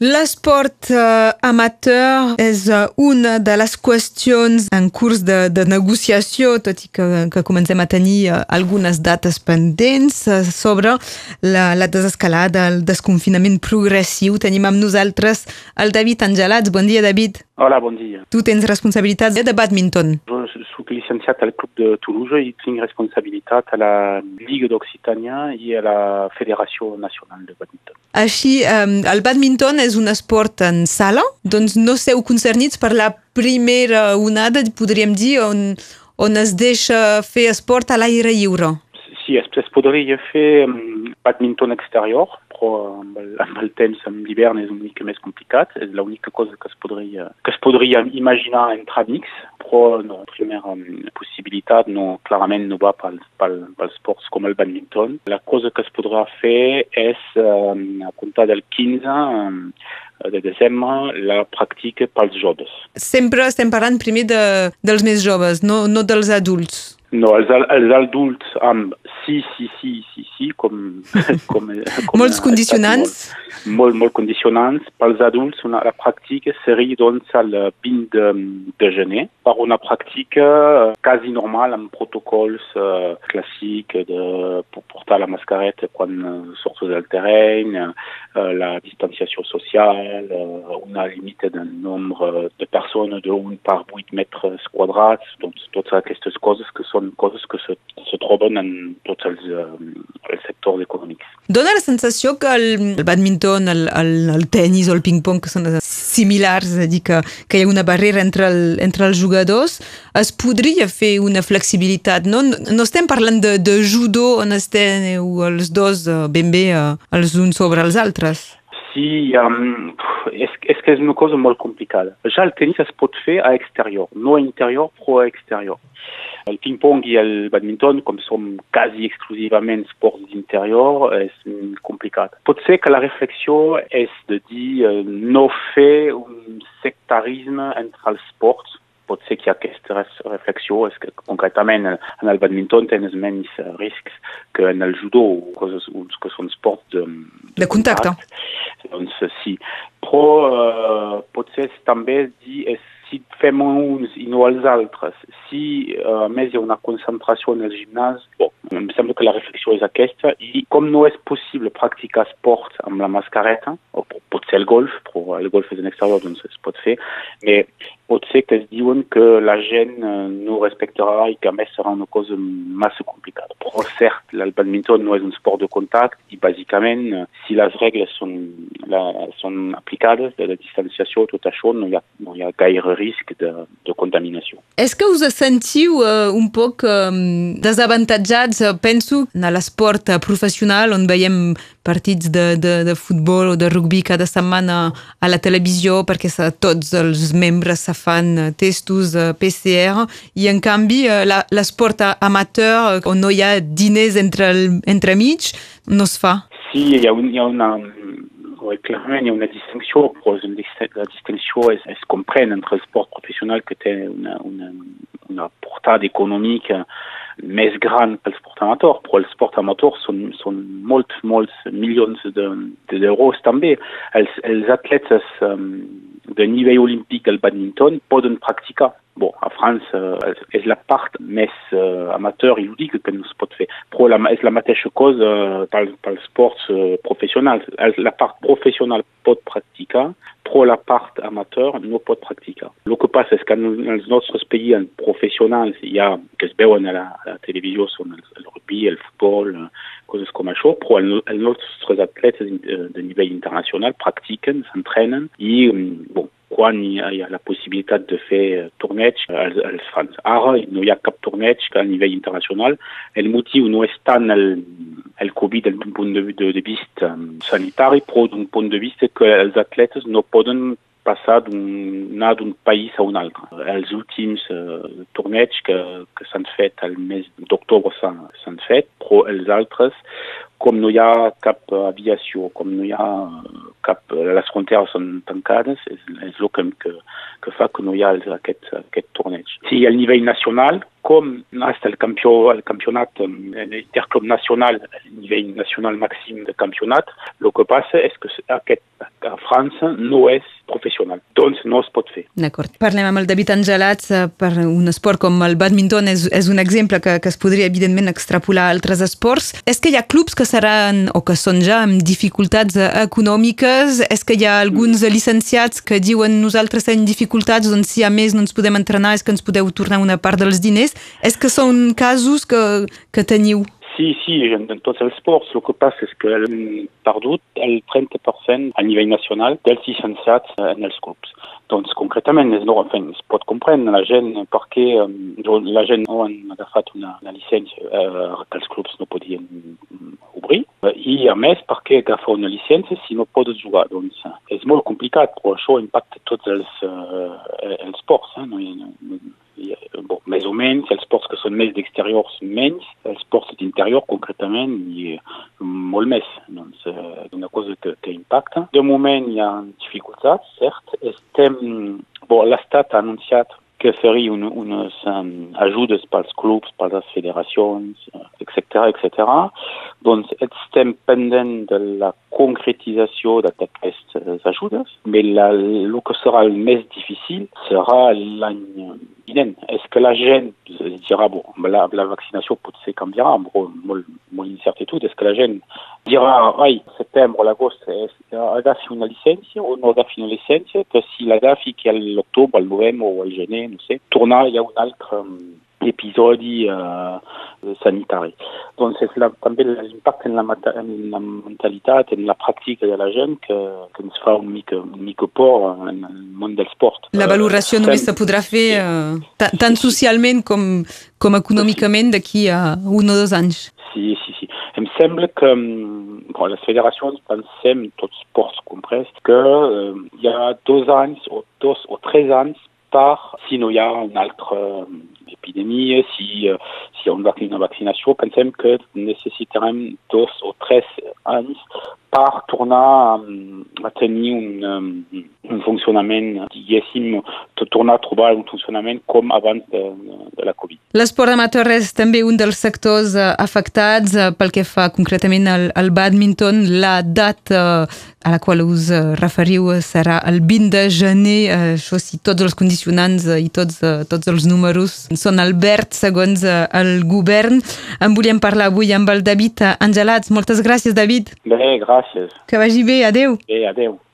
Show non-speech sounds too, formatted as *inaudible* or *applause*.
L'esport uh, amateur és uh, una de les qüestions en curs de, de negociació, tot i que, que comencem a tenir uh, algunes dates pendents uh, sobre la, la desescalada, el desconfinament progressiu. Tenim amb nosaltres el David Angelats. Bon dia, David. Hola, bon dia. Tu tens responsabilitats de badminton. Je soc licenciat al Club de Toulouse i tinc responsabilitat a la Ligue d'Occitània i a la Federació Nacional de Badminton. Així, um, el badminton és un esport en sala, doncs no seu concernits per la primera onada, podríem dir, on, on es deixa fer esport a l'aire lliure. Sí, es, es podria fer badminton exterior, però amb el, amb el temps, amb l'hivern, és una mica més complicat. És l'única cosa que es podria, que es podria imaginar entre amics, però la primera um, possibilitat no, clarament no va pels, pels, pels esports com el badminton. La cosa que es podrà fer és, um, a comptar del 15 um, de desembre, la pràctica pels joves. Sempre estem parlant primer de, dels més joves, no, no dels adults. No, els, els adults amb sí, sí, sí, sí, sí, com... *laughs* com, com Molts condicionants? Molt, molt, condicionants. Pels adults, una, la pràctica seria doncs el 20 de, de gener, per una pràctica quasi normal amb protocols uh, clàssics de portar la mascareta quan uh, surts del terreny, la distanciació social, uh, una limita de nombre de persones d'un per 8 metres quadrats, doncs totes aquestes coses que són coses que se, se troben en tots els, uh, els sectors econòmics. Dóna la sensació que el, el badminton, el, el, el tennis o el ping-pong, que són similars, és a dir, que, que hi ha una barrera entre, el, entre els jugadors, es podria fer una flexibilitat, no? No estem parlant de, de judo on esteu els dos ben bé els uns sobre els altres. Sí, um, és, és que és una cosa molt complicada. Ja el tenis es pot fer a exterior, no a interior, però a exterior. El ping-pong i el badminton, com som quasi exclusivament esports d'interior, és complicat. Pot ser que la reflexió és de dir no fer un sectarisme entre els esports, pot ser que hi ha aquesta reflexió, és que concretament en el badminton tens menys riscs que en el judo, coses que són esports de, de, de contacte. Doncs sí. Però uh, potser també dir és si fem uns i no els altres, si uh, més hi ha una concentració en el gimnàs, bon, em sembla que la reflexió és aquesta, i com no és possible practicar esport amb la mascareta, o pot ser el golf, però el golf és en exterior, doncs es pot fer, però pot ser que es diuen que la gent uh, no respectarà i que a més serà una cosa massa complicada. Però cert, el badminton no és un sport de contact i bàsicament uh, si les regles són, la, són aplicades de la distanciació, tot això no hi ha, no hi ha gaire risc de, de contaminació. És que us sentiu uh, un poc um, desavantatjats, penso, en l'esport professional on veiem partits de, de, de futbol o de rugby cada setmana a la televisió perquè tots els membres se fan testos PCR i en canvi l'esport amateur on no hi ha diners entre, entre mig no es fa. Sí, hi ha, un, hi oui, clarament hi ha una distinció, però la distinció es, es comprèn entre el sport professional que té una, una, una portada econòmica més gran pel sport amateur, però el sport amateur són, són molts, milions d'euros de, també. Els, els atletes um, de nivell olímpic del badminton poden practicar. Bon, a França uh, és la part més uh, amateur i lúdica que no es pot fer, però la, és la mateixa cosa uh, pel, pel sports uh, professionals. La part professional pot practicar, però la part amateur no pot practicar. El que passa és que en els nostres països professionals hi ha, que es veuen a la, a la televisió, són el, el rugby, el futbol, coses com això, però el, els nostres atletes de nivell internacional practiquen, s'entrenen i, bon, quan hi ha, hi ha la possibilitat de fer torneig, els, els fan. Ara no hi ha cap torneig a nivell internacional. El motiu no és tant el, el Covid d'un punt de, de, de vista sanitari, però d'un punt de vista que els atletes no poden passar anar d'un país a un altre. Els últims uh, torneigs que, que s'han fet al mes d'octubre s'han fet, però els altres, com no hi ha cap aviació, com no hi ha cap... les fronteres són tancades, és, és el que, que, que fa que no hi ha aquest, aquest torneig. Sí, al nivell nacional, com asta el, campió, el campionat l'interclub nacional, el nivell nacional màxim de campionat, el que passa és que aquest a França no és professional, doncs no es pot fer. D'acord. Parlem amb el David Angelats per un esport com el badminton, és, és un exemple que, que es podria evidentment extrapolar a altres esports. És que hi ha clubs que seran o que són ja amb dificultats econòmiques? És que hi ha alguns llicenciats que diuen nosaltres tenim dificultats, doncs si a més no ens podem entrenar és que ens podeu tornar una part dels diners? És que són casos que, que teniu? Sí, sí, en tots els esports. El que passa és que perdut el 30% a nivell nacional dels llicenciats en els clubs. Doncs concretament és no, enfin, es pot comprendre la gent perquè um, la gent no han agafat una, una llicència uh, que els clubs no podien obrir i a més perquè agafa una llicència si no pots jugar. Doncs és molt complicat, però això impacta tots els, uh, els esports. Eh? No, no, bon, més o menys, els ports que són més d'exterior són menys, els ports d'interior concretament i molt més. Doncs, eh, una cosa que, que impacta. De moment hi ha dificultats, cert. Estem, bon, l'Estat ha anunciat que faria un, unes um, ajudes clubs, per les federacions, etc. etc. Doncs estem pendent de la concretització d'aquestes ajudes, però el que serà el més difícil serà l'any És que la gent dirà, bon, la, la vaccinació potser canviarà, però molt, molt incertitude, és que la gent dirà, ai, setembre, l'agost, agafi una llicència o no agafi una llicència, que si l'agafi que l'octubre, el novembre o el gener, no sé, tornar hi ha un altre episodi uh, sanitari. Doncs és la, també l'impacte en, la, en la mentalitat, en la pràctica de la gent que, que ens fa un mica, un mica por en el món del sport. La valoració uh, només se podrà fer uh, tant socialment com, com econòmicament d'aquí a un o dos anys. Sí, sí, sí. Em sembla que bon, les federacions pensem, tots sports comprès, que uh, hi ha dos anys o dos o tres anys per si no hi ha un altre si, si hi ha una vaccinació, pensem que necessitarem dos o tres anys per tornar a tenir un, un funcionament, diguéssim, tornar a trobar un funcionament com abans de, de la Covid. L'esport amateur és també un dels sectors afectats pel que fa concretament al, al badminton. La data a la qual us referiu serà el 20 de gener, això si tots els condicionants i tots, tots els números són al verd segons el govern. En volíem parlar avui amb el David Angelats. Moltes gràcies, David. Bé, gràcies. Que vagi bé, adeu. Bé, adeu.